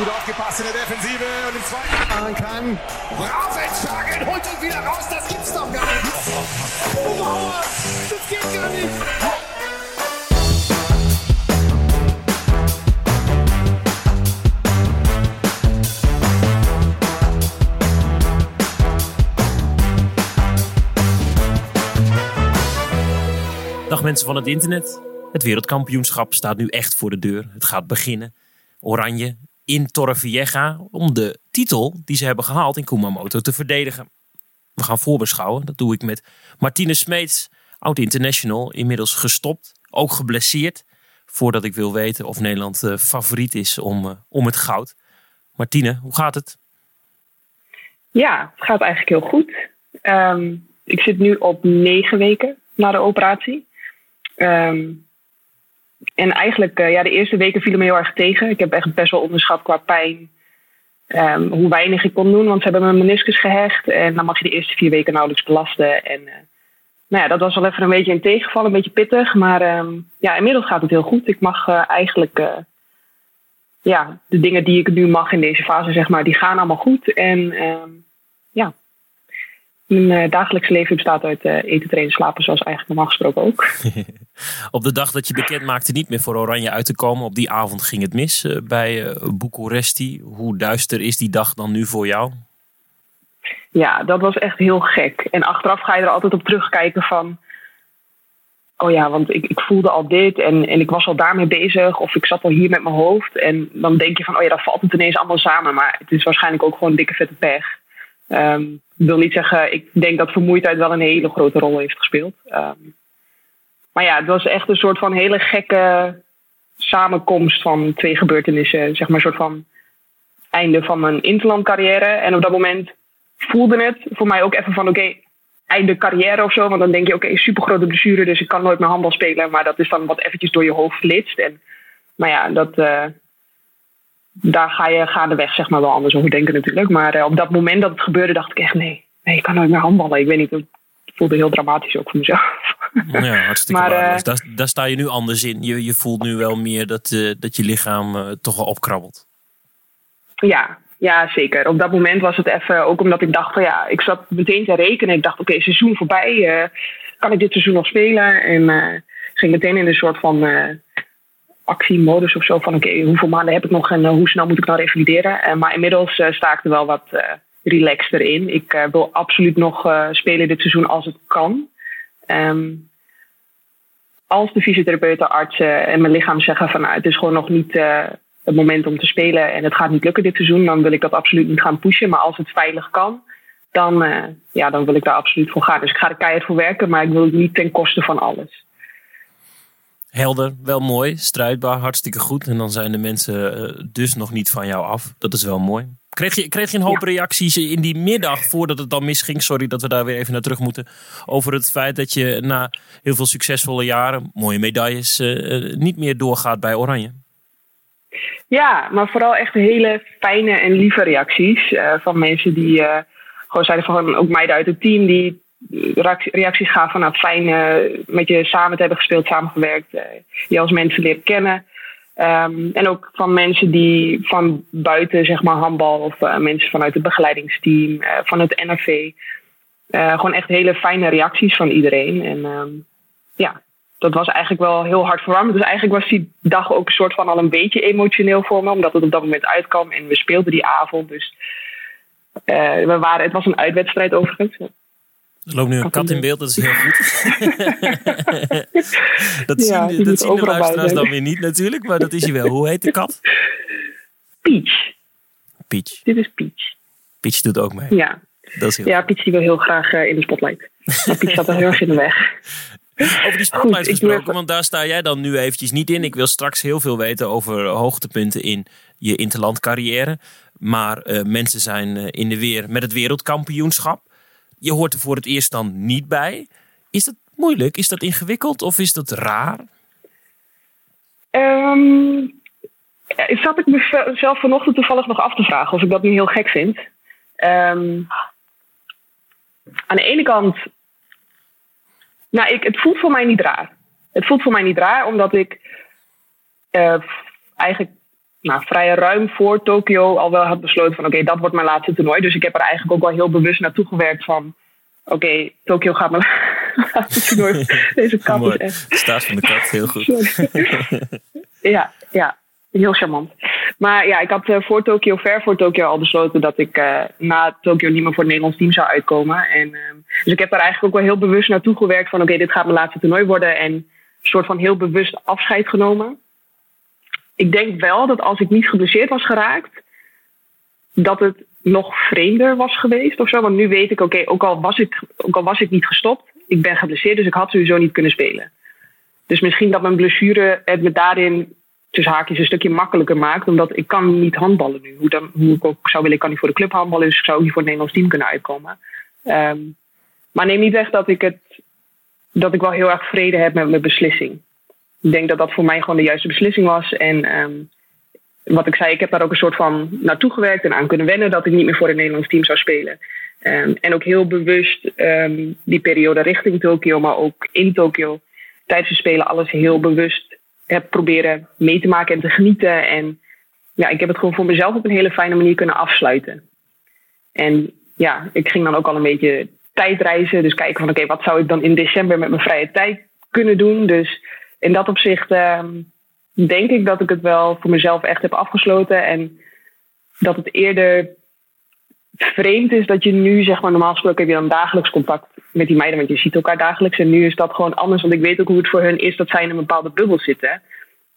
gut aufgepasst in der Defensive und im zweiten machen kann. Rasenschlagen, holt ihn wieder raus, das gibt's doch gar nicht. Oh, Mauer, das geht gar nicht. Dag mensen van het internet. Het wereldkampioenschap staat nu echt voor de deur. Het gaat beginnen. Oranje in Torrevieja om de titel die ze hebben gehaald in Kumamoto te verdedigen. We gaan voorbeschouwen. Dat doe ik met Martine Smeets, oud-international, inmiddels gestopt, ook geblesseerd. Voordat ik wil weten of Nederland uh, favoriet is om, uh, om het goud. Martine, hoe gaat het? Ja, het gaat eigenlijk heel goed. Um, ik zit nu op negen weken na de operatie. Um, en eigenlijk, uh, ja, de eerste weken vielen me heel erg tegen. Ik heb echt best wel onderschat qua pijn. Um, hoe weinig ik kon doen, want ze hebben mijn meniscus gehecht. En dan mag je de eerste vier weken nauwelijks belasten. En uh, nou ja, dat was wel even een beetje een tegenval, een beetje pittig. Maar um, ja, inmiddels gaat het heel goed. Ik mag uh, eigenlijk, ja, de dingen die ik nu mag in deze fase, zeg maar, die gaan allemaal goed. En um, ja, mijn uh, dagelijks leven bestaat uit uh, eten, trainen, slapen, zoals eigenlijk normaal gesproken ook. op de dag dat je bekend maakte niet meer voor Oranje uit te komen, op die avond ging het mis uh, bij Bucuresti. Hoe duister is die dag dan nu voor jou? Ja, dat was echt heel gek. En achteraf ga je er altijd op terugkijken van... Oh ja, want ik, ik voelde al dit en, en ik was al daarmee bezig. Of ik zat al hier met mijn hoofd. En dan denk je van, oh ja, dan valt het ineens allemaal samen. Maar het is waarschijnlijk ook gewoon dikke vette pech. Um, ik wil niet zeggen, ik denk dat vermoeidheid wel een hele grote rol heeft gespeeld. Um, maar ja, het was echt een soort van hele gekke samenkomst van twee gebeurtenissen. Zeg maar een soort van einde van mijn interlandcarrière. En op dat moment voelde het voor mij ook even van oké, einde carrière of zo. Want dan denk je oké, okay, super grote blessure, dus ik kan nooit meer handbal spelen. Maar dat is dan wat eventjes door je hoofd flitst. En, maar ja, dat, uh, daar ga je gaandeweg zeg maar wel anders over denken natuurlijk. Maar uh, op dat moment dat het gebeurde dacht ik echt nee, nee, ik kan nooit meer handballen. Ik weet niet, het voelde heel dramatisch ook voor mezelf. Ja, hartstikke maar, uh, daar, daar, sta je nu anders in. Je, je voelt nu wel meer dat, uh, dat je lichaam toch wel opkrabbelt. Ja, ja, zeker. Op dat moment was het even, ook omdat ik dacht van ja, ik zat meteen te rekenen. Ik dacht oké, okay, seizoen voorbij. kan ik dit seizoen nog spelen? En ging meteen in een soort van actiemodus of zo. Van oké, hoeveel maanden heb ik nog en uh, hoe snel moet ik nou revalideren? Uh, maar inmiddels uh, sta ik er wel wat relaxter in. Ik wil absoluut nog spelen dit seizoen als het kan. Um, als de fysiotherapeuten, artsen en mijn lichaam zeggen van nou, het is gewoon nog niet het moment om te spelen en het gaat niet lukken dit seizoen, dan wil ik dat absoluut niet gaan pushen. Maar als het veilig kan, dan, ja, dan wil ik daar absoluut voor gaan. Dus ik ga er keihard voor werken, maar ik wil het niet ten koste van alles helder, wel mooi, strijdbaar, hartstikke goed. En dan zijn de mensen uh, dus nog niet van jou af. Dat is wel mooi. Kreeg je, kreeg je een hoop ja. reacties in die middag voordat het dan misging? Sorry dat we daar weer even naar terug moeten. Over het feit dat je na heel veel succesvolle jaren, mooie medailles, uh, niet meer doorgaat bij Oranje. Ja, maar vooral echt hele fijne en lieve reacties uh, van mensen die gewoon zeiden van ook meiden uit het team die reacties gaven van nou, fijn uh, met je samen te hebben gespeeld, samengewerkt, uh, je als mensen leren kennen. Um, en ook van mensen die van buiten, zeg maar, handbal of uh, mensen vanuit het begeleidingsteam, van het NRV. gewoon echt hele fijne reacties van iedereen. En um, ja, dat was eigenlijk wel heel hard verwarmend. Dus eigenlijk was die dag ook een soort van al een beetje emotioneel voor me, omdat het op dat moment uitkwam en we speelden die avond. Dus we waren, het was een uitwedstrijd overigens. Er loopt nu een kat in beeld, dat is heel goed. dat zien, ja, de, dat zien de luisteraars dan weer niet natuurlijk, maar dat is hij wel. Hoe heet de kat? Peach. Peach. Dit is Peach. Peach doet ook mee. Ja, dat is heel ja Peach die wil heel graag uh, in de spotlight. Maar Peach zat er heel erg in de weg. Over die spotlight gesproken, want daar sta jij dan nu eventjes niet in. Ik wil straks heel veel weten over hoogtepunten in je interlandcarrière. Maar uh, mensen zijn uh, in de weer met het wereldkampioenschap je hoort er voor het eerst dan niet bij. Is dat moeilijk? Is dat ingewikkeld of is dat raar? Um, zat ik mezelf vanochtend toevallig nog af te vragen of ik dat niet heel gek vind. Um, aan de ene kant, nou, ik, het voelt voor mij niet raar. Het voelt voor mij niet raar, omdat ik uh, eigenlijk nou, vrij ruim voor Tokio al wel had besloten van oké, dat wordt mijn laatste toernooi. Dus ik heb er eigenlijk ook wel heel bewust naartoe gewerkt van oké, okay, Tokio gaat mijn laatste toernooi. Deze kat is echt... Staat van de kat, heel goed. ja, ja, heel charmant. Maar ja, ik had uh, voor Tokio, ver voor Tokio al besloten dat ik uh, na Tokio niet meer voor het Nederlands team zou uitkomen. En, uh, dus ik heb daar eigenlijk ook wel heel bewust naartoe gewerkt van oké, okay, dit gaat mijn laatste toernooi worden. En een soort van heel bewust afscheid genomen ik denk wel dat als ik niet geblesseerd was geraakt, dat het nog vreemder was geweest of zo. Want nu weet ik, oké, ook, al was ik, ook al was ik niet gestopt, ik ben geblesseerd, dus ik had sowieso niet kunnen spelen. Dus misschien dat mijn blessure het me daarin tussen haakjes een stukje makkelijker maakt. Omdat ik kan niet handballen nu. Hoe, dan, hoe ik ook zou willen, ik kan niet voor de club handballen. Dus ik zou niet voor het Nederlands team kunnen uitkomen. Um, maar neem niet weg dat ik, het, dat ik wel heel erg vrede heb met mijn beslissing ik denk dat dat voor mij gewoon de juiste beslissing was. En um, wat ik zei, ik heb daar ook een soort van naartoe gewerkt en aan kunnen wennen dat ik niet meer voor het Nederlands team zou spelen. Um, en ook heel bewust um, die periode richting Tokio, maar ook in Tokio tijdens de Spelen alles heel bewust heb proberen mee te maken en te genieten. En ja, ik heb het gewoon voor mezelf op een hele fijne manier kunnen afsluiten. En ja, ik ging dan ook al een beetje tijdreizen. Dus kijken van oké, wat zou ik dan in december met mijn vrije tijd kunnen doen? Dus in dat opzicht uh, denk ik dat ik het wel voor mezelf echt heb afgesloten. En dat het eerder vreemd is dat je nu, zeg maar, normaal gesproken heb je dan dagelijks contact met die meiden, want je ziet elkaar dagelijks. En nu is dat gewoon anders, want ik weet ook hoe het voor hun is dat zij in een bepaalde bubbel zitten.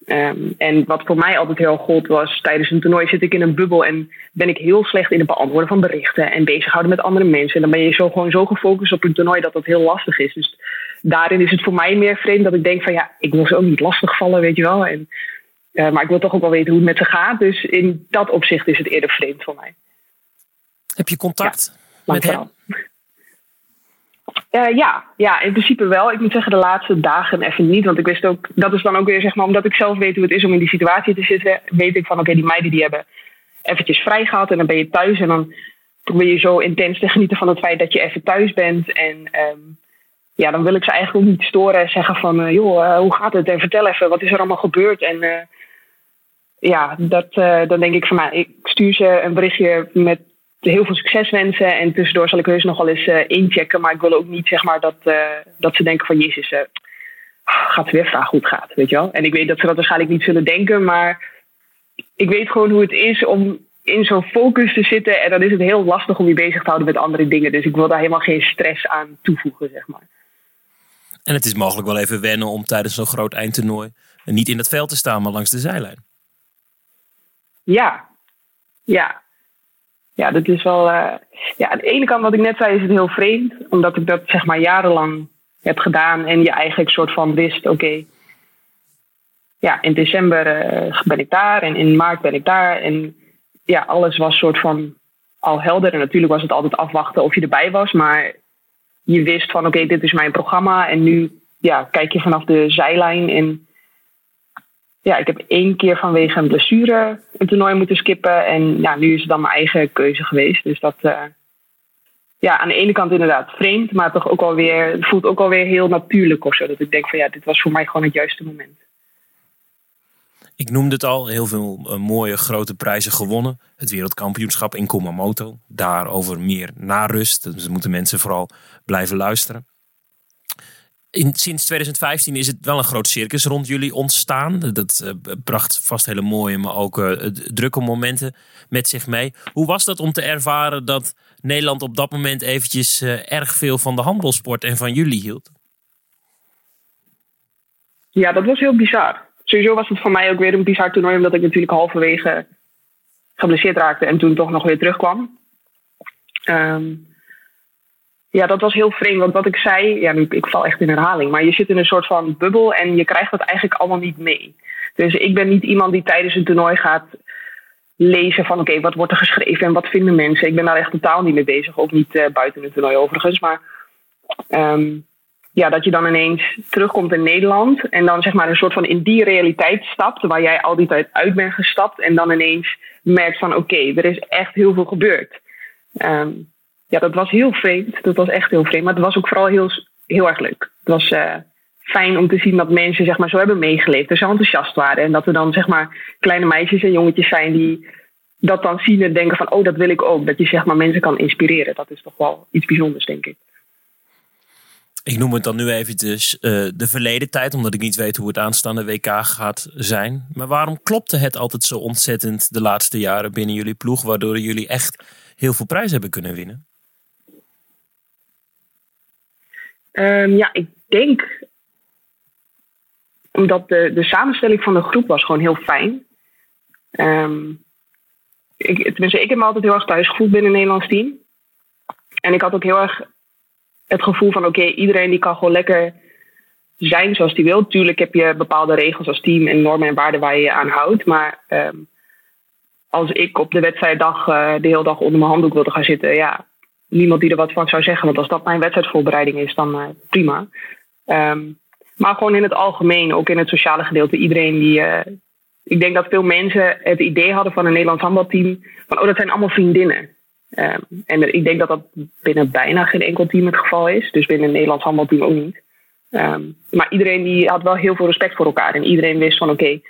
Um, en wat voor mij altijd heel gold was, tijdens een toernooi zit ik in een bubbel en ben ik heel slecht in het beantwoorden van berichten en bezighouden met andere mensen. En dan ben je zo gewoon zo gefocust op een toernooi dat dat heel lastig is. Dus daarin is het voor mij meer vreemd dat ik denk van ja, ik wil ze ook niet lastigvallen, weet je wel. En, uh, maar ik wil toch ook wel weten hoe het met ze gaat. Dus in dat opzicht is het eerder vreemd voor mij. Heb je contact ja, met hem? Uh, ja, ja, in principe wel. Ik moet zeggen, de laatste dagen even niet. Want ik wist ook, dat is dan ook weer zeg maar, omdat ik zelf weet hoe het is om in die situatie te zitten, weet ik van oké, okay, die meiden die hebben eventjes vrij gehad en dan ben je thuis en dan probeer je zo intens te genieten van het feit dat je even thuis bent. En um, ja, dan wil ik ze eigenlijk ook niet storen en zeggen van uh, joh, uh, hoe gaat het? En vertel even, wat is er allemaal gebeurd? En uh, ja, dat, dan denk ik van nou, ik stuur ze een berichtje met heel veel succes wensen. En tussendoor zal ik heus nog wel eens inchecken. Maar ik wil ook niet zeg maar, dat, dat ze denken van Jezus, uh, gaat weer vragen hoe het gaat. Weet je wel? En ik weet dat ze dat waarschijnlijk niet zullen denken. Maar ik weet gewoon hoe het is om in zo'n focus te zitten. En dan is het heel lastig om je bezig te houden met andere dingen. Dus ik wil daar helemaal geen stress aan toevoegen, zeg maar. En het is mogelijk wel even wennen om tijdens zo'n groot eindtoernooi niet in het veld te staan, maar langs de zijlijn. Ja, ja ja, dat is wel. Uh, ja, aan de ene kant, wat ik net zei, is het heel vreemd. Omdat ik dat zeg maar jarenlang heb gedaan. En je eigenlijk soort van wist: oké. ja, in december uh, ben ik daar. En in maart ben ik daar. En ja, alles was soort van al helder. En natuurlijk was het altijd afwachten of je erbij was. Maar je wist van: oké, dit is mijn programma. En nu ja, kijk je vanaf de zijlijn. En ja, ik heb één keer vanwege een blessure een toernooi moeten skippen. En ja, nu is het dan mijn eigen keuze geweest. Dus dat, uh, ja, aan de ene kant inderdaad vreemd, maar toch ook alweer, het voelt ook alweer heel natuurlijk of zo. Dat ik denk van ja, dit was voor mij gewoon het juiste moment. Ik noemde het al, heel veel uh, mooie grote prijzen gewonnen. Het wereldkampioenschap in Kumamoto. Daarover meer na rust. Dus moeten mensen vooral blijven luisteren in, sinds 2015 is het wel een groot circus rond jullie ontstaan. Dat uh, bracht vast hele mooie, maar ook uh, drukke momenten met zich mee. Hoe was dat om te ervaren dat Nederland op dat moment eventjes erg veel van de handbalsport en van jullie hield? Ja, dat was heel bizar. Sowieso was het voor mij ook weer een bizar toernooi, omdat ik natuurlijk halverwege geblesseerd raakte en toen toch nog weer terugkwam. Um, ja, dat was heel vreemd. Want wat ik zei, ja, nu, ik val echt in herhaling. Maar je zit in een soort van bubbel en je krijgt dat eigenlijk allemaal niet mee. Dus ik ben niet iemand die tijdens een toernooi gaat lezen van oké, wat wordt er geschreven en wat vinden mensen. Ik ben daar echt totaal niet mee bezig. Ook niet uh, buiten het toernooi overigens. Maar um, ja, dat je dan ineens terugkomt in Nederland en dan zeg maar een soort van in die realiteit stapt waar jij al die tijd uit bent gestapt en dan ineens merkt van oké, er is echt heel veel gebeurd. Um, ja, dat was heel vreemd. Dat was echt heel vreemd. Maar het was ook vooral heel, heel erg leuk. Het was uh, fijn om te zien dat mensen zeg maar, zo hebben meegeleefd en zo enthousiast waren. En dat er dan zeg maar, kleine meisjes en jongetjes zijn die dat dan zien en denken van, oh, dat wil ik ook. Dat je zeg maar, mensen kan inspireren. Dat is toch wel iets bijzonders, denk ik. Ik noem het dan nu eventjes uh, de verleden tijd, omdat ik niet weet hoe het aanstaande WK gaat zijn. Maar waarom klopte het altijd zo ontzettend de laatste jaren binnen jullie ploeg, waardoor jullie echt heel veel prijs hebben kunnen winnen? Um, ja, ik denk omdat de, de samenstelling van de groep was gewoon heel fijn. Um, ik, tenminste, ik heb me altijd heel erg thuis gevoeld binnen een Nederlands team. En ik had ook heel erg het gevoel van: oké, iedereen die kan gewoon lekker zijn zoals die wil. Tuurlijk heb je bepaalde regels als team en normen en waarden waar je je aan houdt. Maar um, als ik op de wedstrijddag uh, de hele dag onder mijn handdoek wilde gaan zitten, ja, niemand die er wat van zou zeggen. Want als dat mijn wedstrijdvoorbereiding is, dan uh, prima. Um, maar gewoon in het algemeen, ook in het sociale gedeelte, iedereen die. Uh, ik denk dat veel mensen het idee hadden van een Nederlands handbalteam. Van oh, dat zijn allemaal vriendinnen. Um, en ik denk dat dat binnen bijna geen enkel team het geval is. Dus binnen een Nederlands handbalteam ook niet. Um, maar iedereen die had wel heel veel respect voor elkaar. En iedereen wist van oké,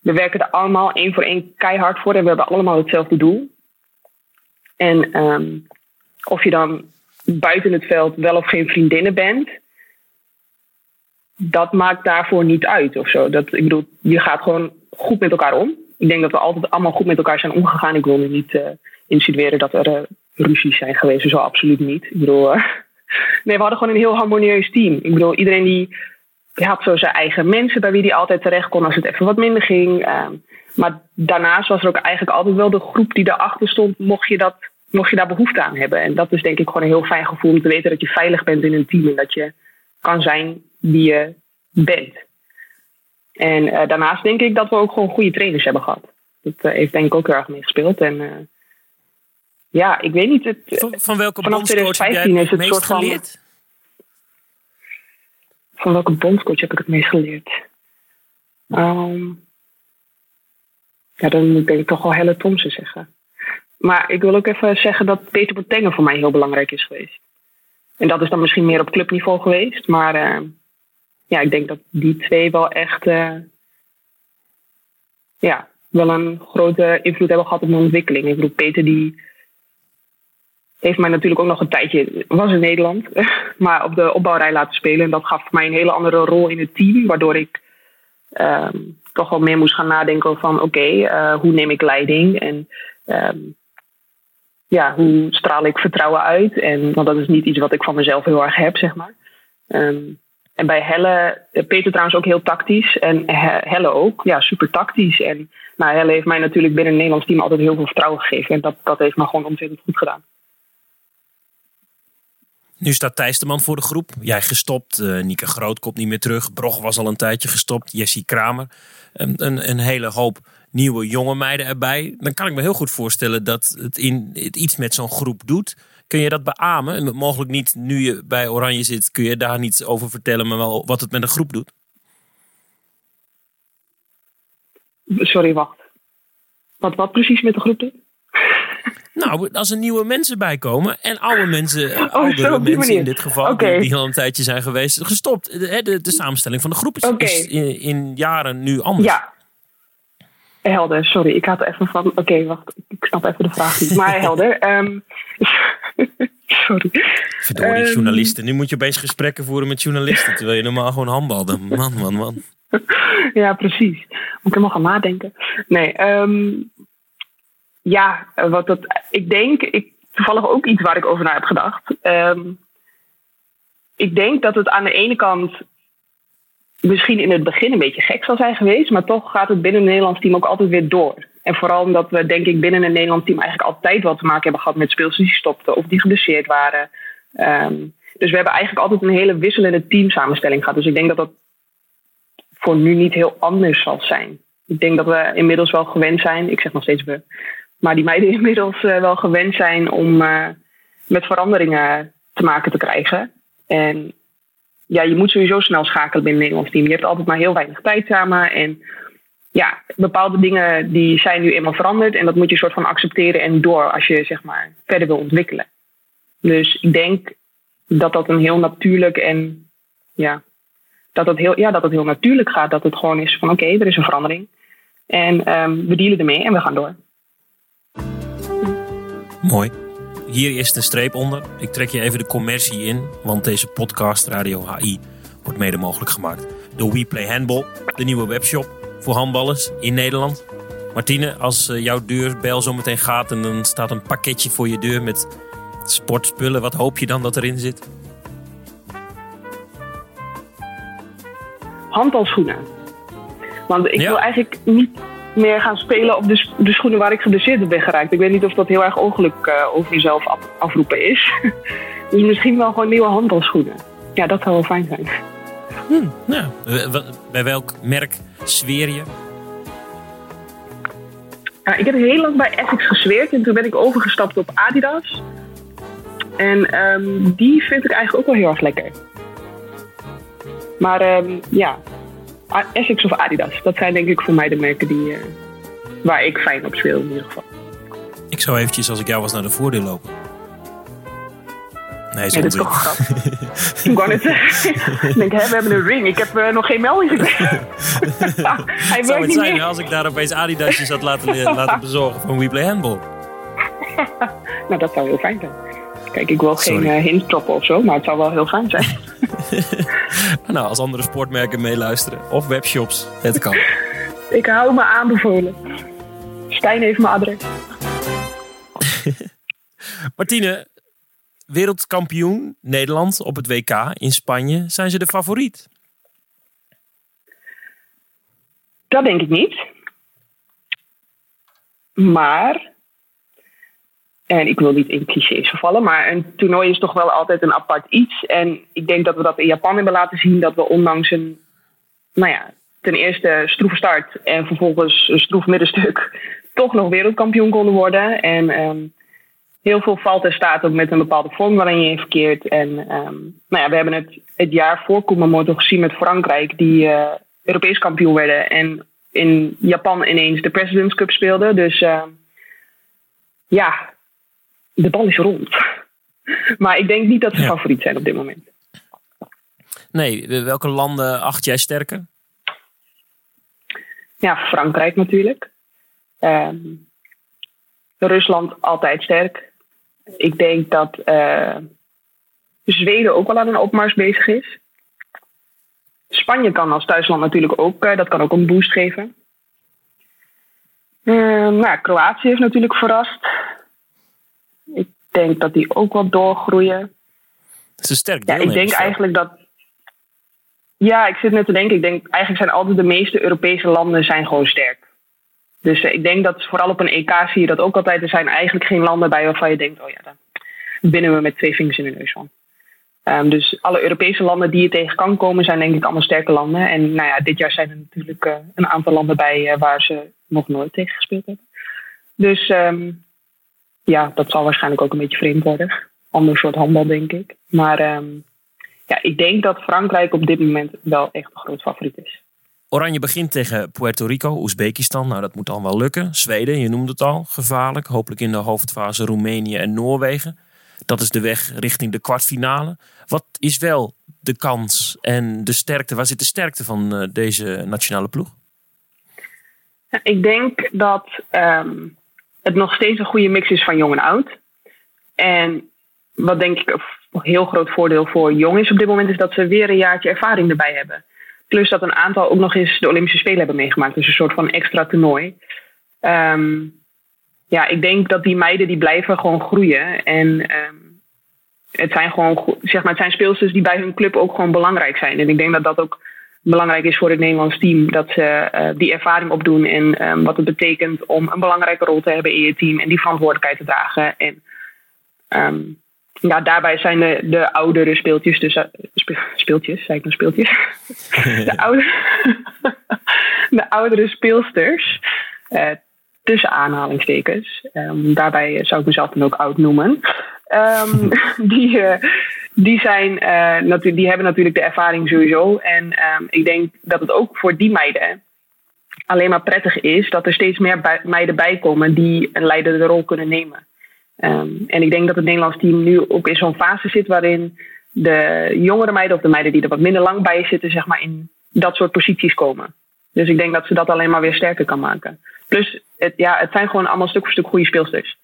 we werken er allemaal één voor één keihard voor. En we hebben allemaal hetzelfde doel. En um, of je dan buiten het veld wel of geen vriendinnen bent dat maakt daarvoor niet uit of zo. Dat, ik bedoel, je gaat gewoon goed met elkaar om. Ik denk dat we altijd allemaal goed met elkaar zijn omgegaan. Ik wil nu niet uh, insinueren dat er uh, ruzies zijn geweest. Zo absoluut niet. Ik bedoel, uh, nee, we hadden gewoon een heel harmonieus team. Ik bedoel, iedereen die, had zo zijn eigen mensen bij wie die altijd terecht kon als het even wat minder ging. Ehm, maar daarnaast was er ook eigenlijk altijd wel de groep die erachter stond, mocht je, dat, mocht je daar behoefte aan hebben. En dat is denk ik gewoon een heel fijn gevoel om te weten dat je veilig bent in een team en dat je kan zijn wie je bent. En uh, daarnaast denk ik dat we ook gewoon goede trainers hebben gehad. Dat heeft denk ik ook heel erg meegespeeld. En ja, ik weet niet. Het, van, van welke bondscoach heb jij het, het meest geleerd? Van, van, welke bondscoach heb ik het meest geleerd? Um, ja, dan moet ik toch wel Helle Thompson zeggen. Maar ik wil ook even zeggen dat Peter Botengen voor mij heel belangrijk is geweest. En dat is dan misschien meer op clubniveau geweest. Maar uh, ja, ik denk dat die twee wel echt uh, ja, wel een grote invloed hebben gehad op mijn ontwikkeling. Ik bedoel, Peter die heeft mij natuurlijk ook nog een tijdje, was in Nederland, maar op de opbouwrij laten spelen. En dat gaf mij een hele andere rol in het team, waardoor ik um, toch wel meer moest gaan nadenken van oké, uh, hoe neem ik leiding en um, ja, hoe straal ik vertrouwen uit? En, want dat is niet iets wat ik van mezelf heel erg heb, zeg maar. Um, en bij Helle, eh, Peter trouwens ook heel tactisch. En Helle ook, ja, super tactisch. En nou, Helle heeft mij natuurlijk binnen het Nederlands team altijd heel veel vertrouwen gegeven. En dat, dat heeft me gewoon ontzettend goed gedaan. Nu staat Thijs de man voor de groep. Jij gestopt. Uh, Nieke Groot komt niet meer terug. Brog was al een tijdje gestopt. Jessie Kramer. Een, een, hele hoop nieuwe jonge meiden erbij. Dan kan ik me heel goed voorstellen dat het, in, iets met zo'n groep doet. Kun je dat beamen? Mogelijk niet nu je bij Oranje zit, kun je daar niets over vertellen, maar wel wat het met een groep doet? Sorry, wacht. Wat, wat precies met de groep doet? Nou, als er nieuwe mensen bij komen en oude mensen, oh, oudere mensen in dit geval, die, al een tijdje zijn geweest, gestopt. De, de, de samenstelling van de groep is, in, in, jaren nu anders. Ja, helder. Sorry, ik had even van. Oké, wacht, ik snap even de vraag niet. Maar helder. Um, sorry. Verdorie, um, journalisten. Nu moet je opeens gesprekken voeren met journalisten, terwijl je normaal gewoon handbalde. Man, man, man. ja, precies. Moet ik helemaal gaan nadenken. Nee, um, ja, wat dat, ik denk, ik, toevallig ook iets waar ik over na heb gedacht. Um, ik denk dat het aan de ene kant misschien in het begin een beetje gek zal zijn geweest, maar toch gaat het binnen het Nederlands team ook altijd weer door. En vooral omdat we, denk ik, binnen een Nederlands team eigenlijk altijd wat te maken hebben gehad met speelsters die stopten of die geblesseerd waren. Um, dus we hebben eigenlijk altijd een hele wisselende teamsamenstelling gehad. Dus ik denk dat dat voor nu niet heel anders zal zijn. Ik denk dat we inmiddels wel gewend zijn, ik zeg nog steeds we, maar die meiden inmiddels uh, wel gewend zijn om uh, met veranderingen te maken te krijgen. En ja, je moet sowieso snel schakelen binnen Nederlands team. Je hebt altijd maar heel weinig tijd samen. En ja, bepaalde dingen die zijn nu eenmaal veranderd. En dat moet je soort van accepteren en door als je zeg maar verder wil ontwikkelen. Dus ik denk dat dat een heel natuurlijk en ja, dat het heel, ja, dat het heel natuurlijk gaat. Dat het gewoon is van oké, er is een verandering. En ehm, we dealen ermee en we gaan door. Mooi. Hier is de streep onder. Ik trek je even de commercie in, want deze podcast Radio HI wordt mede mogelijk gemaakt door WePlay Handball, de nieuwe webshop voor handballers in Nederland. Martine, als eh, jouw deurbel zo meteen gaat en dan staat een pakketje voor je deur met sportspullen, wat hoop je dan dat erin zit? Handbalschoenen. Want ik wil eigenlijk niet meer gaan spelen op de, de schoenen waar ik geblesseerd ben geraakt. Ik weet niet of dat heel erg ongeluk uh, over jezelf afroepen is. dus misschien wel gewoon nieuwe handbalschoenen. Ja, dat zou wel fijn zijn. Hmm, nou, bij welk merk zweer je? Ik heb heel lang bij Essex gesweerd en toen ben ik overgestapt op Adidas. En um, die vind ik eigenlijk ook wel heel erg lekker. Maar um, ja, Essex of Adidas, dat zijn denk ik voor mij de merken die, uh, waar ik fijn op speel in ieder geval. Ik zou eventjes, als ik jou was, naar de voordeel lopen. Nee, nee dat is toch grap. ik wou net zeggen. ik denk, hè, we hebben een ring. Ik heb uh, nog geen melding gekregen. Hij Zou het zijn als ik daar opeens Adidasjes had laten, laten bezorgen van WePlay Handball? nou, dat zou heel fijn zijn. Kijk, ik wil Sorry. geen uh, hint droppen of zo, maar het zou wel heel fijn zijn. nou, als andere sportmerken meeluisteren of webshops, het kan. ik hou me aanbevolen. Stijn heeft mijn adres. Martine, wereldkampioen Nederland op het WK in Spanje. Zijn ze de favoriet? Dat denk ik niet. Maar, en ik wil niet in clichés vervallen, maar een toernooi is toch wel altijd een apart iets. En ik denk dat we dat in Japan hebben laten zien dat we ondanks een, nou ja, ten eerste stroeve start en vervolgens een stroef middenstuk toch nog wereldkampioen konden worden. En um, heel veel valt en staat ook met een bepaalde vorm waarin je in verkeert. En um, nou ja, we hebben het het jaar voor Kumamoto gezien met Frankrijk, die uh, Europees kampioen werden. En in Japan ineens de President's Cup speelden. Dus uh, ja, de bal is rond. maar ik denk niet dat ze favoriet zijn op dit moment. Nee, welke landen acht jij sterker? Ja, Frankrijk natuurlijk. Um, Rusland altijd sterk ik denk dat uh, Zweden ook wel aan een opmars bezig is. Spanje kan als thuisland natuurlijk ook, uh, dat kan ook een boost geven. Uh, nou, Kroatië heeft natuurlijk verrast. Ik denk dat die ook wel doorgroeien. Het is een sterk Ja, ik denk eigenlijk dat. Ja, ik zit net te denken. Ik denk eigenlijk zijn altijd de meeste Europese landen zijn gewoon sterk. Dus uh, ik denk dat vooral op een EK zie je dat ook altijd. Er zijn eigenlijk geen landen bij waarvan je denkt: oh ja, dan binnen we met twee vingers in de neus van. Um, dus alle Europese landen die je tegen kan komen, zijn denk ik allemaal sterke landen. En nou ja, dit jaar zijn er natuurlijk uh, een aantal landen bij uh, waar ze nog nooit tegen gespeeld hebben. Dus um, ja, dat zal waarschijnlijk ook een beetje vreemd worden. Ander soort handbal, denk ik. Maar um, ja, ik denk dat Frankrijk op dit moment wel echt een groot favoriet is. Oranje begint tegen Puerto Rico, Oezbekistan. Nou, dat moet dan wel lukken. Zweden, je noemde het al, gevaarlijk. Hopelijk in de hoofdfase Roemenië en Noorwegen. Dat is de weg richting de kwartfinale. Wat is wel de kans en de sterkte? Waar zit de sterkte van uh, deze nationale ploeg? Ik denk dat um, het nog steeds een goede mix is van jong en oud. En wat denk ik een heel groot voordeel voor jong is op dit moment, is dat ze weer een jaartje ervaring erbij hebben. Plus dat een aantal ook nog eens de Olympische Spelen hebben meegemaakt. Dus een soort van extra toernooi. Um, ja, ik denk dat die meiden die blijven gewoon groeien. En um, het zijn gewoon, zeg maar, het zijn speelsters die bij hun club ook gewoon belangrijk zijn. En ik denk dat dat ook belangrijk is voor het Nederlands team. Dat ze uh, die ervaring opdoen en um, wat het betekent om een belangrijke rol te hebben in je team en die verantwoordelijkheid te dragen. En um, ja, daarbij zijn de, de oudere speeltjes, dus uh, speeltjes, zei ik nou speeltjes? de, oude, de oudere speelsters. Uh, tussen aanhalingstekens. Um, daarbij zou ik mezelf dan ook oud noemen. Die, die, zijn, uh, die hebben natuurlijk de ervaring sowieso. En um, ik denk dat het ook voor die meiden alleen maar prettig is dat er steeds meer meiden bij komen die een leidende rol kunnen nemen. en ik denk dat het Nederlands team nu ook in zo'n fase zit waarin de jongere meiden of de meiden die er wat minder lang bij zitten, zeg maar, in dat soort posities komen. Dus ik denk dat ze dat alleen maar weer sterker kan maken. Plus, het, ja, het zijn gewoon allemaal stuk voor stuk goede speelsters.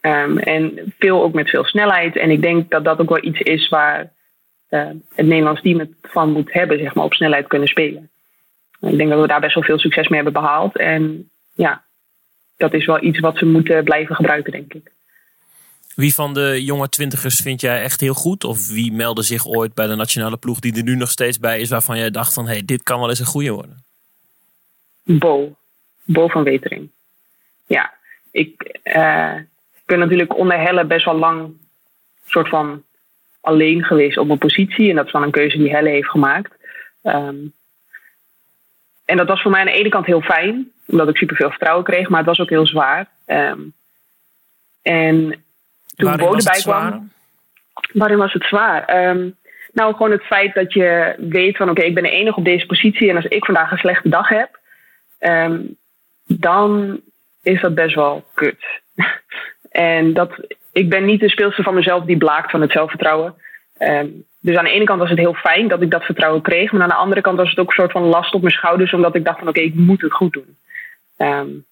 Um, en veel ook met veel snelheid. En ik denk dat dat ook wel iets is waar uh, het Nederlands team het van moet hebben, zeg maar, op snelheid kunnen spelen. Ik denk dat we daar best wel veel succes mee hebben behaald. En ja, dat is wel iets wat ze moeten blijven gebruiken, denk ik. Wie van de jonge twintigers vind jij echt heel goed? Of wie meldde zich ooit bij de nationale ploeg die er nu nog steeds bij is, waarvan jij dacht van hé, hey, dit kan wel eens een goede worden? Bo. Bo van Wetering. Ja, ik uh, ben natuurlijk onder Helle best wel lang soort van alleen geweest op mijn positie. En dat is dan een keuze die Helle heeft gemaakt. Um, en dat was voor mij aan de ene kant heel fijn, omdat ik superveel vertrouwen kreeg, maar het was ook heel zwaar. Um, en toen Bo erbij kwam. Waarin was het zwaar? Um, nou, gewoon het feit dat je weet van oké, ik ben de enige op deze positie. En als ik vandaag een slechte dag heb, um, dan is dat best wel kut. En dat, ik ben niet de speelster van mezelf die blaakt van het zelfvertrouwen. Um, dus aan de ene kant was het heel fijn dat ik dat vertrouwen kreeg. Maar aan de andere kant was het ook een soort van last op mijn schouders. Omdat ik dacht van oké, ik moet het goed doen. Um,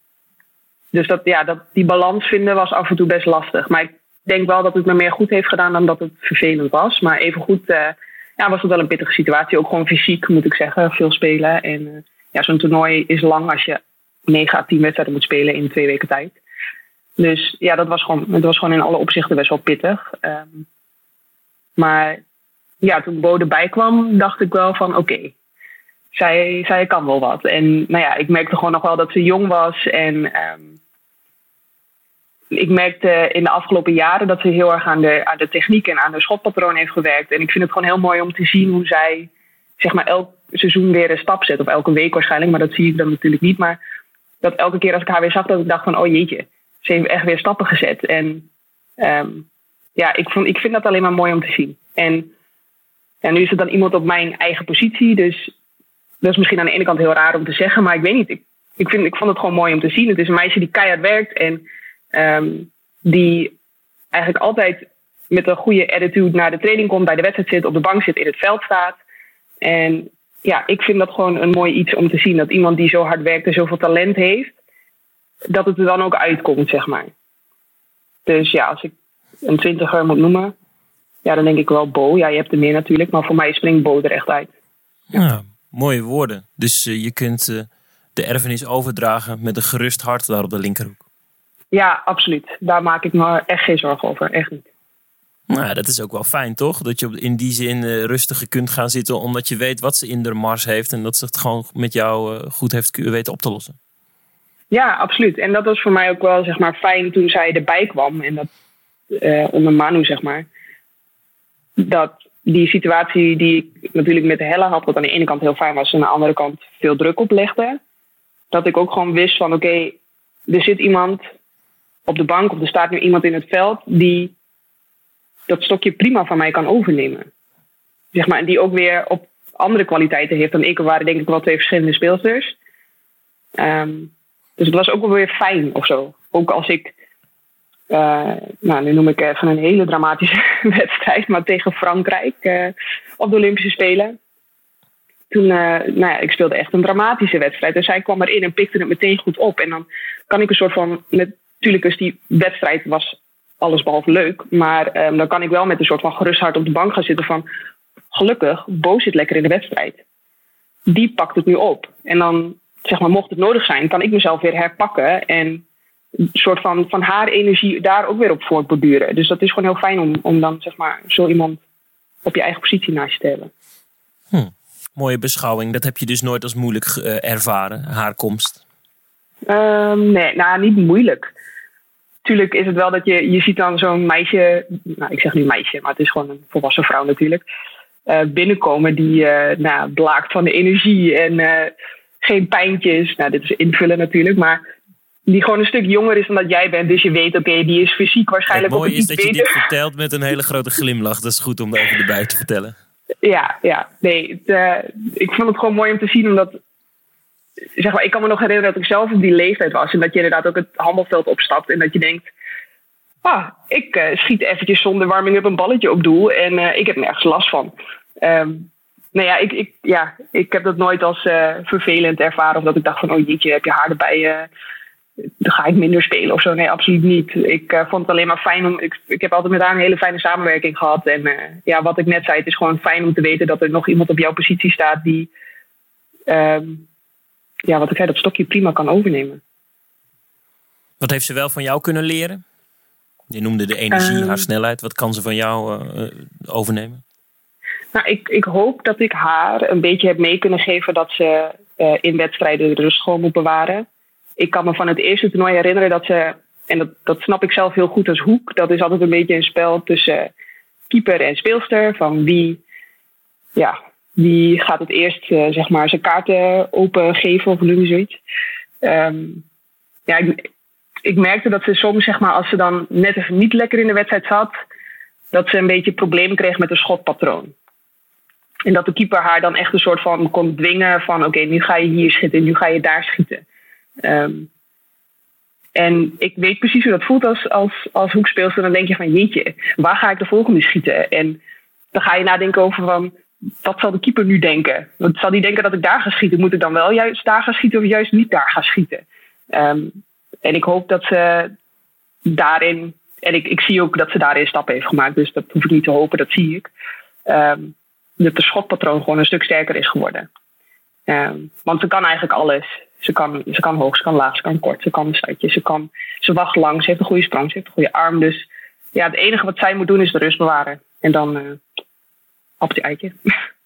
dus dat, ja, dat, die balans vinden was af en toe best lastig. Maar ik denk wel dat het me meer goed heeft gedaan dan dat het vervelend was. Maar evengoed uh, ja, was het wel een pittige situatie. Ook gewoon fysiek moet ik zeggen. Veel spelen. En uh, ja, zo'n toernooi is lang als je 9 à 10 wedstrijden moet spelen in twee weken tijd. Dus ja, dat was gewoon, het was gewoon in alle opzichten best wel pittig. Um, maar ja, toen Bo erbij kwam, dacht ik wel van oké, zij, zij kan wel wat. En nou ja, ik merkte gewoon nog wel dat ze jong was. En um, ik merkte in de afgelopen jaren dat ze heel erg aan de, aan de techniek en aan de schotpatroon heeft gewerkt. En ik vind het gewoon heel mooi om te zien hoe zij zeg maar elk seizoen weer een stap zet. Of elke week waarschijnlijk, maar dat zie ik dan natuurlijk niet. Maar dat elke keer als ik haar weer zag, dat ik dacht van oh jeetje, ze heeft echt weer stappen gezet. En um, ja, ik, vond, ik vind dat alleen maar mooi om te zien. En ja, nu is het dan iemand op mijn eigen positie. Dus dat is misschien aan de ene kant heel raar om te zeggen. Maar ik weet niet. Ik, ik, vind, ik vond het gewoon mooi om te zien. Het is een meisje die keihard werkt. En um, die eigenlijk altijd met een goede attitude naar de training komt. Bij de wedstrijd zit, op de bank zit, in het veld staat. En ja, ik vind dat gewoon een mooi iets om te zien. Dat iemand die zo hard werkt en zoveel talent heeft. Dat het er dan ook uitkomt, zeg maar. Dus ja, als ik een twintiger moet noemen ja, dan denk ik wel Bo. Ja, je hebt er meer natuurlijk, maar voor mij springt Bo er echt uit. Ja, mooie woorden. Dus uh, je kunt uh, de erfenis overdragen met een gerust hart daar op de linkerhoek. Ja, absoluut. Daar maak ik me echt geen zorgen over. Echt niet. Nou, dat is ook wel fijn, toch? Dat je in die zin uh, rustiger kunt gaan zitten, omdat je weet wat ze in de mars heeft en dat ze het gewoon met jou goed heeft weten op te lossen. Ja, absoluut. En dat was voor mij ook wel zeg maar, fijn toen zij erbij kwam. En dat onder Manu, zeg maar dat die situatie die ik natuurlijk met de Helle had, wat aan de ene kant heel fijn was en aan de andere kant veel druk oplegde, dat ik ook gewoon wist van oké, er zit iemand op de bank of er staat nu iemand in het veld die dat stokje prima van mij kan overnemen. Zeg maar, en die ook weer op andere kwaliteiten heeft dan ik. Er waren denk ik wel twee verschillende speelsters. Um, dus het was ook wel weer fijn of zo. Ook als ik uh, nou, nu noem ik even een hele dramatische wedstrijd, maar tegen Frankrijk uh, op de Olympische Spelen. Toen, uh, nou ja, ik speelde echt een dramatische wedstrijd. Dus zij kwam erin en pikte het meteen goed op. En dan kan ik een soort van, natuurlijk is die wedstrijd was alles behalve leuk. Maar um, dan kan ik wel met een soort van gerust hart op de bank gaan zitten van, gelukkig, Bo zit lekker in de wedstrijd. Die pakt het nu op. En dan, zeg maar, mocht het nodig zijn, kan ik mezelf weer herpakken en een soort van, van haar energie daar ook weer op voortborduren. Dus dat is gewoon heel fijn om, om dan zeg maar zo iemand op je eigen positie naast je te hebben. Hm. Mooie beschouwing. Dat heb je dus nooit als moeilijk uh, ervaren, haar komst? Um, nee, nou niet moeilijk. Tuurlijk is het wel dat je, je ziet dan zo'n meisje, nou ik zeg nu meisje, maar het is gewoon een volwassen vrouw natuurlijk, uh, binnenkomen die uh, nou, blaakt van de energie en geen pijntjes. Nou, dit is invullen natuurlijk, maar die gewoon een stuk jonger is dan dat jij bent. Dus je weet, oké, die is fysiek waarschijnlijk Het mooie is dat je dit vertelt met een hele grote glimlach. Dat is goed om even erbij te vertellen. Ja, ja. Nee, het, uh, ik vond het gewoon mooi om te zien, omdat... Zeg maar, ik kan me nog herinneren dat ik zelf op die leeftijd was. En dat je inderdaad ook het handelveld opstapt. En dat je denkt... ah, ik uh, schiet eventjes zonder warming-up een balletje op doel en uh, ik heb nergens last van. Um, nou ja ik, ik, ja, ik heb dat nooit als uh, vervelend ervaren. Of dat ik dacht van, oh jeetje, heb je haar erbij dan ga ik minder spelen of zo. Nee, absoluut niet. Ik uh, vond het alleen maar fijn om. Ik, ik heb altijd met haar een hele fijne samenwerking gehad. En ja, wat ik net zei, het is gewoon fijn om te weten dat er nog iemand op jouw positie staat die. Um, ja, wat ik zei, dat stokje prima kan overnemen. Wat heeft ze wel van jou kunnen leren? Je noemde de energie, haar snelheid. Wat kan ze van jou overnemen? Nou, ik, ik hoop dat ik haar een beetje heb mee kunnen geven dat ze in wedstrijden de rust gewoon moet bewaren ik kan me van het eerste toernooi herinneren dat ze, en dat, dat snap ik zelf heel goed als hoek, dat is altijd een beetje een spel tussen keeper en speelster. Van wie, ja, wie gaat het eerst uh, zeg maar zijn kaarten opengeven of noem je zoiets. Um, ja, ik, ik merkte dat ze soms, zeg maar, als ze dan net even niet lekker in de wedstrijd zat, dat ze een beetje problemen kreeg met een schotpatroon. En dat de keeper haar dan echt een soort van kon dwingen van oké, nu ga je hier schieten, nu ga je daar schieten. Um, en ik weet precies hoe dat voelt als, als, als hoekspeelster. Dan denk je van jeetje, waar ga ik de volgende schieten? En dan ga je nadenken over van, wat zal de keeper nu denken? Want zal die denken dat ik daar ga schieten? Moet ik dan wel juist daar gaan schieten of juist niet daar gaan schieten? Um, en ik hoop dat ze daarin, en ik, ik zie ook dat ze daarin stappen heeft gemaakt. Dus dat hoef ik niet te hopen, dat zie ik. Um, dat de schotpatroon gewoon een stuk sterker is geworden. Um, want ze kan eigenlijk alles. Ze kan, ze kan hoog, ze kan laag, ze kan kort, ze kan een stuitje, ze, kan, ze wacht lang, ze heeft een goede sprong, ze heeft een goede arm. Dus ja, het enige wat zij moet doen is de rust bewaren. En dan uh, op die eitje.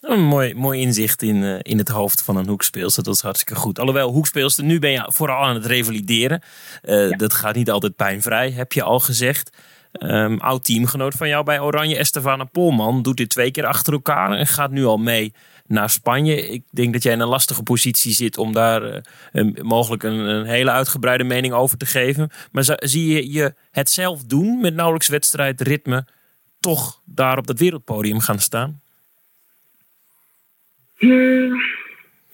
Een mooi, mooi inzicht in, uh, in het hoofd van een hoekspeelster. Dat is hartstikke goed. Alhoewel, hoekspeelster, nu ben je vooral aan het revalideren. Uh, ja. Dat gaat niet altijd pijnvrij, heb je al gezegd. Um, oud teamgenoot van jou bij Oranje, Estefana Polman, doet dit twee keer achter elkaar en gaat nu al mee naar Spanje. Ik denk dat jij in een lastige positie zit om daar een, mogelijk een, een, hele uitgebreide mening over te geven. Maar zie je je het zelf doen met nauwelijks wedstrijd, ritme, toch daar op dat wereldpodium gaan staan? Hmm,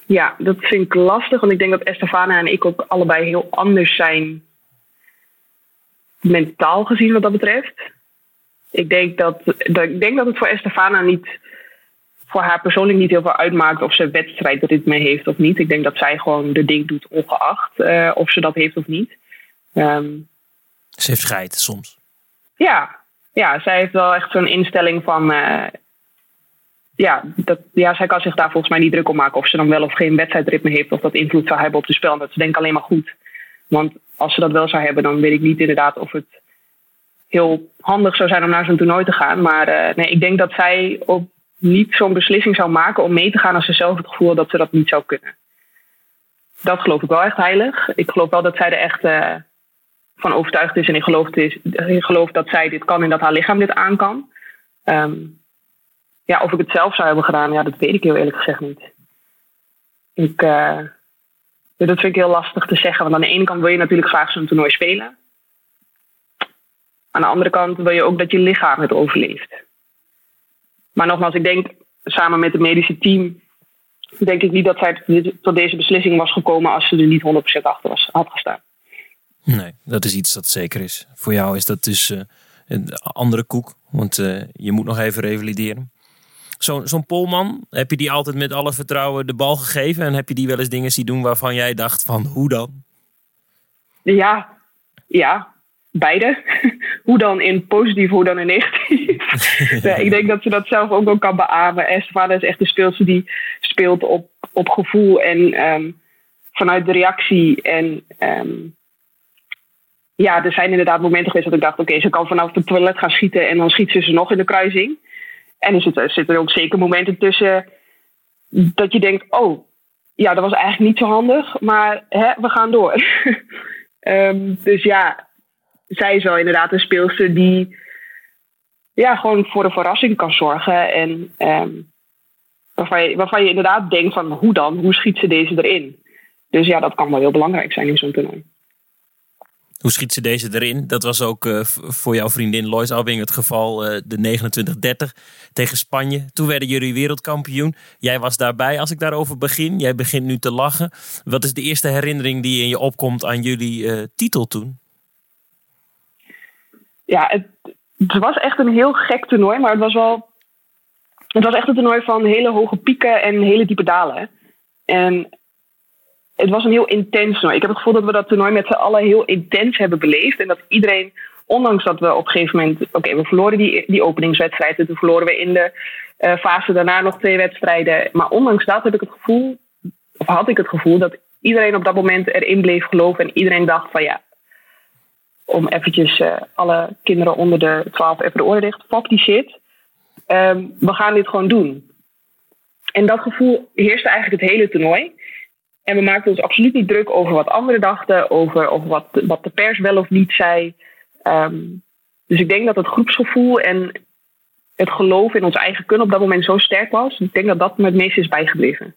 ja, dat vind ik lastig. Want ik denk dat Estefana en ik ook allebei heel anders zijn. Mentaal gezien wat dat betreft. Ik denk dat, dat, ik denk dat het voor Estefana niet voor haar persoonlijk niet heel veel uitmaakt of ze wedstrijdritme heeft of niet. Ik denk dat zij gewoon de ding doet ongeacht uh, of ze dat heeft of niet. Um, ze heeft scheid soms. Ja, ja zij heeft wel echt zo'n instelling van. Uh, ja, dat, ja, zij kan zich daar volgens mij niet druk om maken of ze dan wel of geen wedstrijdritme heeft of dat invloed zou hebben op de spel. Dat ze denkt alleen maar goed. Want als ze dat wel zou hebben, dan weet ik niet inderdaad of het heel handig zou zijn om naar zo'n toernooi te gaan. Maar uh, nee, ik denk dat zij op niet zo'n beslissing zou maken om mee te gaan als ze zelf het gevoel had dat ze dat niet zou kunnen. Dat geloof ik wel echt heilig. Ik geloof wel dat zij er echt uh, van overtuigd is en ik geloof, is, dat zij dit kan en dat haar lichaam dit aan kan. Um, ja, of ik het zelf zou hebben gedaan, ja, dat weet ik heel eerlijk gezegd niet. Ik, uh, dat vind ik heel lastig te zeggen. Want aan de ene kant wil je natuurlijk graag zo'n toernooi spelen. Aan de andere kant wil je ook dat je lichaam het overleeft. Maar nogmaals, ik denk samen met het medische team, denk ik niet dat zij tot deze beslissing was gekomen als ze er niet 100% achter was, had gestaan. Nee, dat is iets dat zeker is. Voor jou is dat dus uh, een andere koek, want uh, je moet nog even revalideren. Zo'n zo Polman, heb je die altijd met alle vertrouwen de bal gegeven? En heb je die wel eens dingen zien doen waarvan jij dacht van, hoe dan? Ja, ja, beide. hoe dan in positief, hoe dan in negatief. ja, ik denk dat ze dat zelf ook wel kan beamen. Estefana is echt een speelster die speelt op, op gevoel en um, vanuit de reactie. En um, ja, er zijn inderdaad momenten geweest dat ik dacht: oké, okay, ze kan vanaf het toilet gaan schieten en dan schiet ze ze nog in de kruising. En er zitten, zitten ook zeker momenten tussen dat je denkt: oh, ja, dat was eigenlijk niet zo handig, maar hè, we gaan door. um, dus ja, zij is wel inderdaad een speelster die ja, gewoon voor een verrassing kan zorgen. En um, waarvan, je, waarvan je inderdaad denkt van hoe dan? Hoe schiet ze deze erin? Dus ja, dat kan wel heel belangrijk zijn in zo'n toernooi. Hoe schiet ze deze erin? Dat was ook uh, voor jouw vriendin Lois Albing het geval uh, de 29-30 tegen Spanje. Toen werden jullie wereldkampioen. Jij was daarbij. Als ik daarover begin, jij begint nu te lachen. Wat is de eerste herinnering die in je opkomt aan jullie uh, titel toen? ja, het, het was echt een heel gek toernooi, maar het was wel. Het was echt een toernooi van hele hoge pieken en hele diepe dalen. En het was een heel intens toernooi. Ik heb het gevoel dat we dat toernooi met z'n allen heel intens hebben beleefd. En dat iedereen, ondanks dat we op een gegeven moment. Oké, we verloren die, die openingswedstrijd. En toen verloren we in de uh, fase daarna nog twee wedstrijden. Maar ondanks dat heb ik het gevoel, of had ik het gevoel, dat iedereen op dat moment erin bleef geloven. En iedereen dacht van ja, om eventjes uh, alle kinderen onder de 12 even de oren dicht. Fuck die shit. Um, we gaan dit gewoon doen. En dat gevoel heerste eigenlijk het hele toernooi. En we maakten ons absoluut niet druk over wat anderen dachten, over, over wat, wat de pers wel of niet zei. Um, dus ik denk dat het groepsgevoel en het geloof in ons eigen kunnen op dat moment zo sterk was. Ik denk dat dat me het meest is bijgebleven.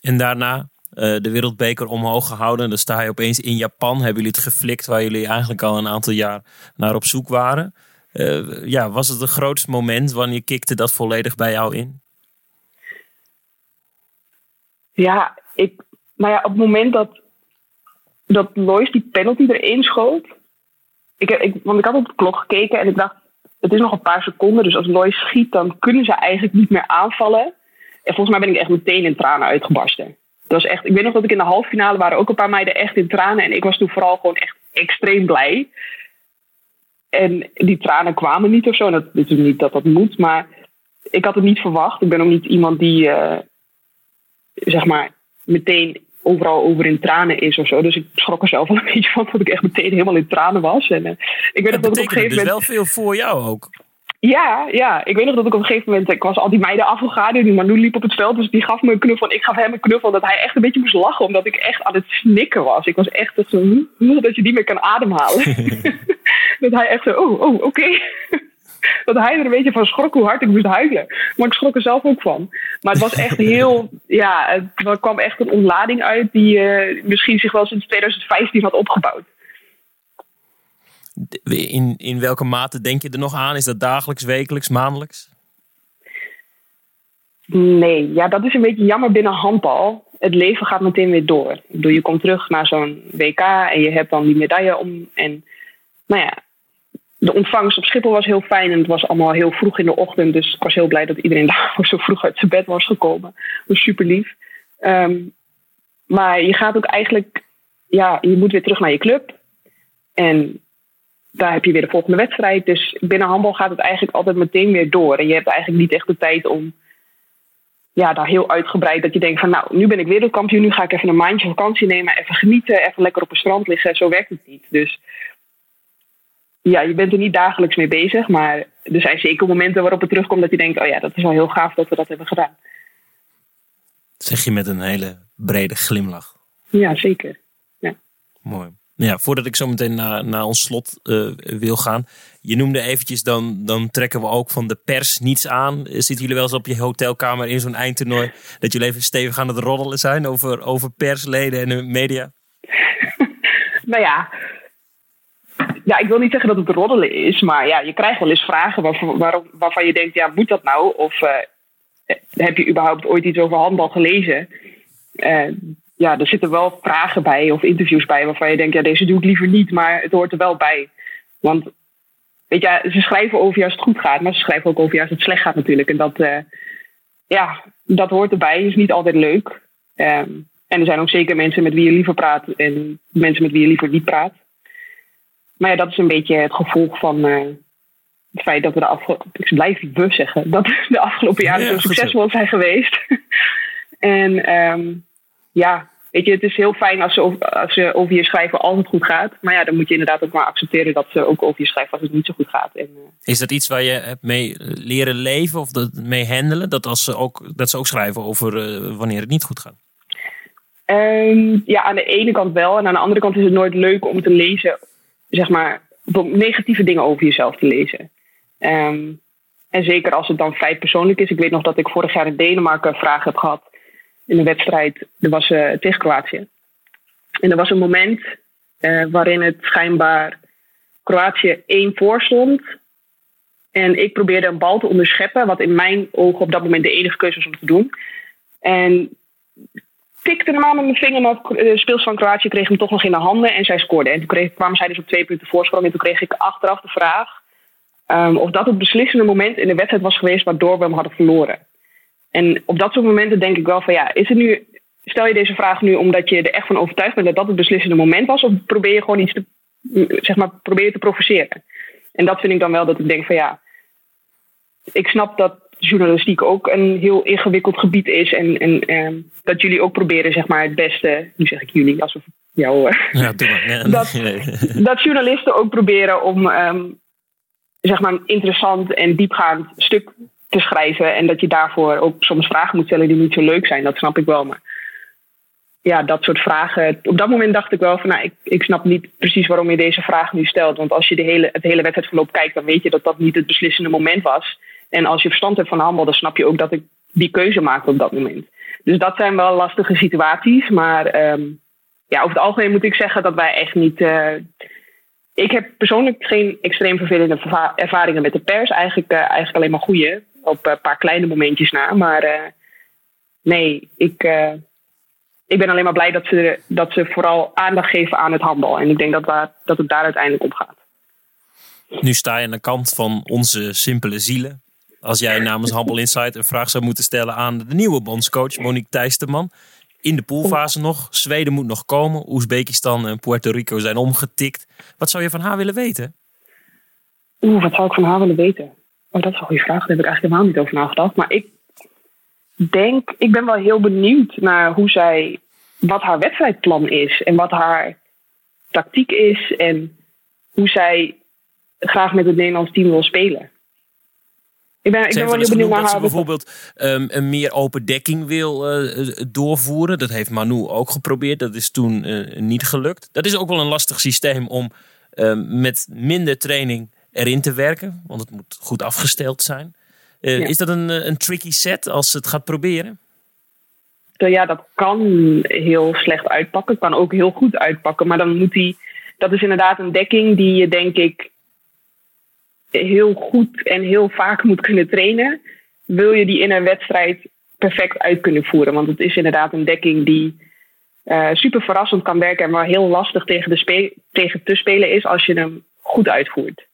En daarna uh, de wereldbeker omhoog gehouden. Dan sta je opeens in Japan. Hebben jullie het geflikt waar jullie eigenlijk al een aantal jaar naar op zoek waren? Uh, ja, was het het grootste moment wanneer kikte dat volledig bij jou in? Ja, ik, nou ja, op het moment dat, dat Lois die penalty erin schoot. Ik, ik, want ik had op de klok gekeken en ik dacht, het is nog een paar seconden. Dus als Lois schiet, dan kunnen ze eigenlijk niet meer aanvallen. En volgens mij ben ik echt meteen in tranen uitgebarsten. Dat was echt, ik weet nog dat ik in de halve finale waren ook een paar meiden echt in tranen. En ik was toen vooral gewoon echt extreem blij. En die tranen kwamen niet of zo. Dat is niet dat dat moet, maar ik had het niet verwacht. Ik ben ook niet iemand die, uh, zeg maar, meteen overal over in tranen is of zo. Dus ik schrok er zelf wel een beetje van dat ik echt meteen helemaal in tranen was. En uh, ik weet dat, dat ik op een gegeven dus moment... wel veel voor jou ook. Ja, ja, ik weet nog dat ik op een gegeven moment, ik was al die meiden afgegaan en die Manu liep op het veld, dus die gaf me een knuffel en ik gaf hem een knuffel, dat hij echt een beetje moest lachen, omdat ik echt aan het snikken was. Ik was echt zo, dat je niet meer kan ademhalen. dat hij echt zo, oh, oh, oké. Dat hij er een beetje van schrok hoe hard ik moest huilen. Maar ik schrok er zelf ook van. Maar het was echt heel, ja, er kwam echt een ontlading uit die uh, misschien zich wel sinds 2015 had opgebouwd. In, in welke mate denk je er nog aan? Is dat dagelijks, wekelijks, maandelijks? Nee, ja, dat is een beetje jammer binnen handbal. Het leven gaat meteen weer door. Ik bedoel, je komt terug naar zo'n WK en je hebt dan die medaille om. En nou ja, de ontvangst op Schiphol was heel fijn en het was allemaal heel vroeg in de ochtend. Dus ik was heel blij dat iedereen daar zo vroeg uit zijn bed was gekomen. Was super lief. Um, maar je gaat ook eigenlijk, ja, je moet weer terug naar je club. En daar heb je weer de volgende wedstrijd. Dus binnen handbal gaat het eigenlijk altijd meteen weer door. En je hebt eigenlijk niet echt de tijd om ja, daar heel uitgebreid dat je denkt van nou, nu ben ik wereldkampioen, nu ga ik even een maandje vakantie nemen, even genieten, even lekker op het strand liggen. Zo werkt het niet. Dus ja, je bent er niet dagelijks mee bezig, maar er zijn zeker momenten waarop het terugkomt dat je denkt, oh ja, dat is wel heel gaaf dat we dat hebben gedaan. zeg je met een hele brede glimlach. Ja, zeker. Ja. Mooi. Ja, voordat ik zo meteen naar, naar ons slot uh, wil gaan. Je noemde eventjes, dan, dan trekken we ook van de pers niets aan. Zitten jullie wel eens op je hotelkamer in zo'n eindtoernooi... dat jullie even stevig aan het roddelen zijn over, over persleden en de media? nou ja, ja, ik wil niet zeggen dat het roddelen is, maar ja, je krijgt wel eens vragen waarvan, waarvan je denkt, ja, moet dat nou? Of uh, heb je überhaupt ooit iets over handbal gelezen? Uh, ja, er zitten wel vragen bij of interviews bij waarvan je denkt, ja, deze doe ik liever niet, maar het hoort er wel bij. Want weet je, ze schrijven over juist het goed gaat, maar ze schrijven ook over juist het slecht gaat natuurlijk. En dat, uh, ja, dat hoort erbij, is niet altijd leuk. Um, en er zijn ook zeker mensen met wie je liever praat en mensen met wie je liever niet praat. Maar ja, dat is een beetje het gevolg van uh, het feit dat we de afgelopen... Ik blijf we zeggen. Dat de afgelopen jaren zo succesvol zijn geweest. en um, ja, weet je, het is heel fijn als ze, over, als ze over je schrijven als het goed gaat. Maar ja, dan moet je inderdaad ook maar accepteren dat ze ook over je schrijven als het niet zo goed gaat. En, uh, is dat iets waar je hebt mee leren leven of dat mee handelen? Dat, als ze, ook, dat ze ook schrijven over uh, wanneer het niet goed gaat? Um, ja, aan de ene kant wel. En aan de andere kant is het nooit leuk om te lezen zeg maar, negatieve dingen over jezelf te lezen. Um, en zeker als het dan feit persoonlijk is. Ik weet nog dat ik vorig jaar in Denemarken vragen heb gehad in een wedstrijd. Er was uh, tegen Kroatië. En er was een moment uh, waarin het schijnbaar Kroatië één voor stond. En ik probeerde een bal te onderscheppen, wat in mijn ogen op dat moment de enige keuze was om te doen. En tikte normaal met mijn vinger, maar de speels van Kroatië kreeg hem toch nog in de handen en zij scoorde. En toen kreeg, kwamen zij dus op twee punten voorsprong. En toen kreeg ik achteraf de vraag um, of dat het beslissende moment in de wedstrijd was geweest waardoor we hem hadden verloren. En op dat soort momenten denk ik wel van ja, is het nu, stel je deze vraag nu omdat je er echt van overtuigd bent dat dat het beslissende moment was, of probeer je gewoon iets te, zeg maar, probeer je te provoceren? En dat vind ik dan wel dat ik denk van ja, ik snap dat journalistiek ook een heel ingewikkeld gebied is. En, en, en dat jullie ook proberen, zeg maar, het beste. Nu zeg ik jullie, alsof jou. Ja, ja, dat, dat journalisten ook proberen om, um, zeg maar, een interessant en diepgaand stuk te schrijven. En dat je daarvoor ook soms vragen moet stellen die niet zo leuk zijn. Dat snap ik wel. Maar ja, dat soort vragen. Op dat moment dacht ik wel van, nou, ik, ik snap niet precies waarom je deze vraag nu stelt. Want als je de hele, het hele wedstrijdverloop kijkt, dan weet je dat dat niet het beslissende moment was. En als je verstand hebt van handbal, dan snap je ook dat ik die keuze maakte op dat moment. Dus dat zijn wel lastige situaties. Maar um, ja, over het algemeen moet ik zeggen dat wij echt niet. Uh, ik heb persoonlijk geen extreem vervelende ervaringen met de pers. Eigenlijk, uh, eigenlijk alleen maar goede. Op een paar kleine momentjes na. Maar nee, ik, ik ben alleen maar blij dat ze, dat ze vooral aandacht geven aan het handbal. En ik denk dat, waar, dat het daar uiteindelijk om gaat. Nu sta je aan de kant van onze simpele zielen. Als jij namens Handball Insight een vraag zou moeten stellen aan de nieuwe bondscoach Monique Thijsterman. In de poolfase nog. Zweden moet nog komen. Oezbekistan en Puerto Rico zijn omgetikt. Wat zou je van haar willen weten? Oeh, wat zou ik van haar willen weten? Oh, dat is een goede vraag. Daar heb ik eigenlijk helemaal niet over nagedacht. Maar ik denk, ik ben wel heel benieuwd naar hoe zij, wat haar wedstrijdplan is. En wat haar tactiek is. En hoe zij graag met het Nederlands team wil spelen. Ik ben, ik ben wel heel benieuwd naar dat ze bijvoorbeeld um, een meer open dekking wil uh, doorvoeren. Dat heeft Manu ook geprobeerd. Dat is toen uh, niet gelukt. Dat is ook wel een lastig systeem om um, met minder training erin te werken. Want het moet goed afgesteld zijn. Uh, ja. Is dat een, een tricky set als het gaat proberen? Ja, dat kan heel slecht uitpakken. Kan ook heel goed uitpakken. Maar dan moet hij... Dat is inderdaad een dekking die je denk ik heel goed en heel vaak moet kunnen trainen, wil je die in een wedstrijd perfect uit kunnen voeren. Want het is inderdaad een dekking die uh, super verrassend kan werken en maar heel lastig tegen, de tegen te spelen is als je hem goed uitvoert.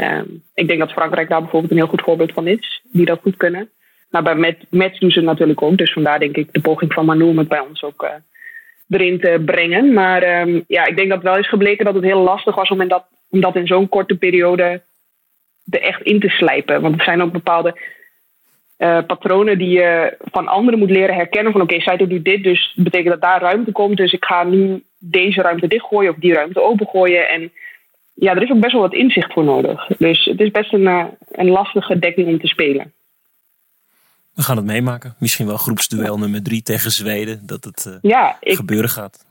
Um, ik denk dat Frankrijk daar bijvoorbeeld een heel goed voorbeeld van is, die dat goed kunnen. Maar bij met, doen ze het natuurlijk ook. Dus vandaar denk ik de poging van Manu om het bij ons ook uh, erin te brengen. Maar um, ja, ik denk dat wel is gebleken dat het heel lastig was om, in dat, om dat in zo'n korte periode er echt in te slijpen. Want er zijn ook bepaalde uh, patronen die je van anderen moet leren herkennen. Van oké, okay, zij doet dit, dus betekent dat daar ruimte komt. Dus ik ga nu deze ruimte dichtgooien of die ruimte opengooien. En ja, er is ook best wel wat inzicht voor nodig. Dus het is best een, uh, een lastige dekking om te spelen. We gaan het meemaken. Misschien wel groepsduel nummer drie tegen Zweden. Dat het uh, ja, ik, gebeuren gaat.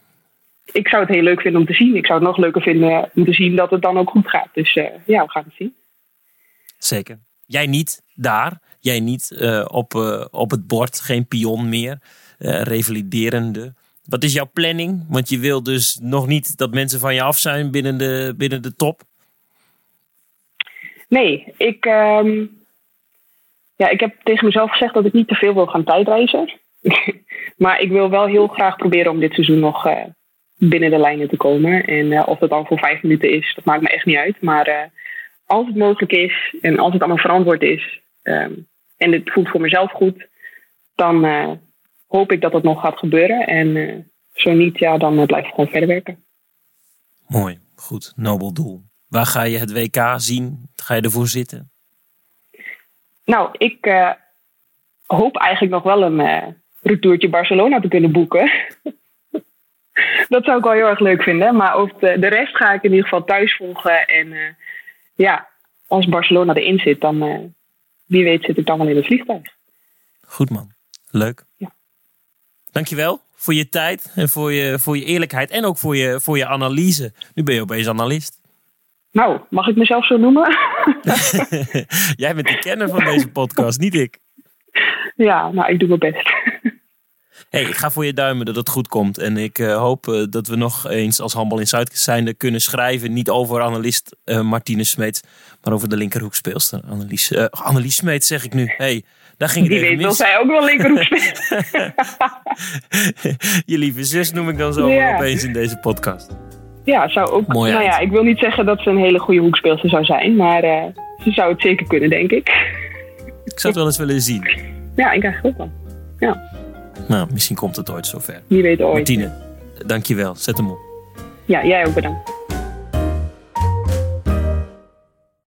Ik zou het heel leuk vinden om te zien. Ik zou het nog leuker vinden om te zien dat het dan ook goed gaat. Dus ja, we gaan het zien. Zeker. Jij niet daar. Jij niet uh, op, uh, op het bord. Geen pion meer. Uh, revaliderende. Wat is jouw planning? Want je wil dus nog niet dat mensen van je af zijn binnen de, binnen de top. Nee, ik, um, ja, ik heb tegen mezelf gezegd dat ik niet te veel wil gaan tijdreizen. maar ik wil wel heel graag proberen om dit seizoen nog binnen de lijnen te komen. En of dat dan voor vijf minuten is, dat maakt me echt niet uit. Maar als het mogelijk is en als het allemaal verantwoord is um, en het voelt voor mezelf goed, dan uh, hoop ik dat dat nog gaat gebeuren. En uh, zo niet, ja, dan uh, blijf ik gewoon verder werken. Mooi, goed, nobel doel. Waar ga je het WK zien? Ga je ervoor zitten? Nou, ik hoop eigenlijk nog wel een retourtje Barcelona te kunnen boeken. dat zou ik wel heel erg leuk vinden. Maar over de, de rest ga ik in ieder geval thuis volgen en ja, als Barcelona erin zit, dan uh, wie weet zit ik dan wel in het vliegtuig. Goed man, leuk. Ja. Dankjewel voor je tijd en voor je, voor je eerlijkheid en ook voor je, voor je analyse. Nu ben je opeens analist. Nou, mag ik mezelf zo noemen? Jij bent de kenner van deze podcast, niet ik. Ja, nou, ik doe mijn best. Hey, ik ga voor je duimen dat het goed komt. En ik uh, hoop uh, dat we nog eens als Handbal in Zuid zijnde kunnen schrijven. Niet over analist uh, Martine Smeets, maar over de linkerhoekspeelster Annelies, Annelies Smeets zeg ik nu. Hey, Daar ging het Die weet wil mis. zij ook wel linkerhoek spelen. Je lieve zus noem ik dan zo Ja. opeens in deze podcast. Ja, zou ook. Mooi nou ja, ik wil niet zeggen dat ze een hele goede hoekspeelster zou zijn, maar eh, ze zou het zeker kunnen, denk ik. Ik zou het wel eens willen zien. Ja, ik eigenlijk ook wel. Nou, misschien komt het ooit zover. Wie weet ooit. Martine, dankjewel. Zet hem op. Ja, jij ook bedankt.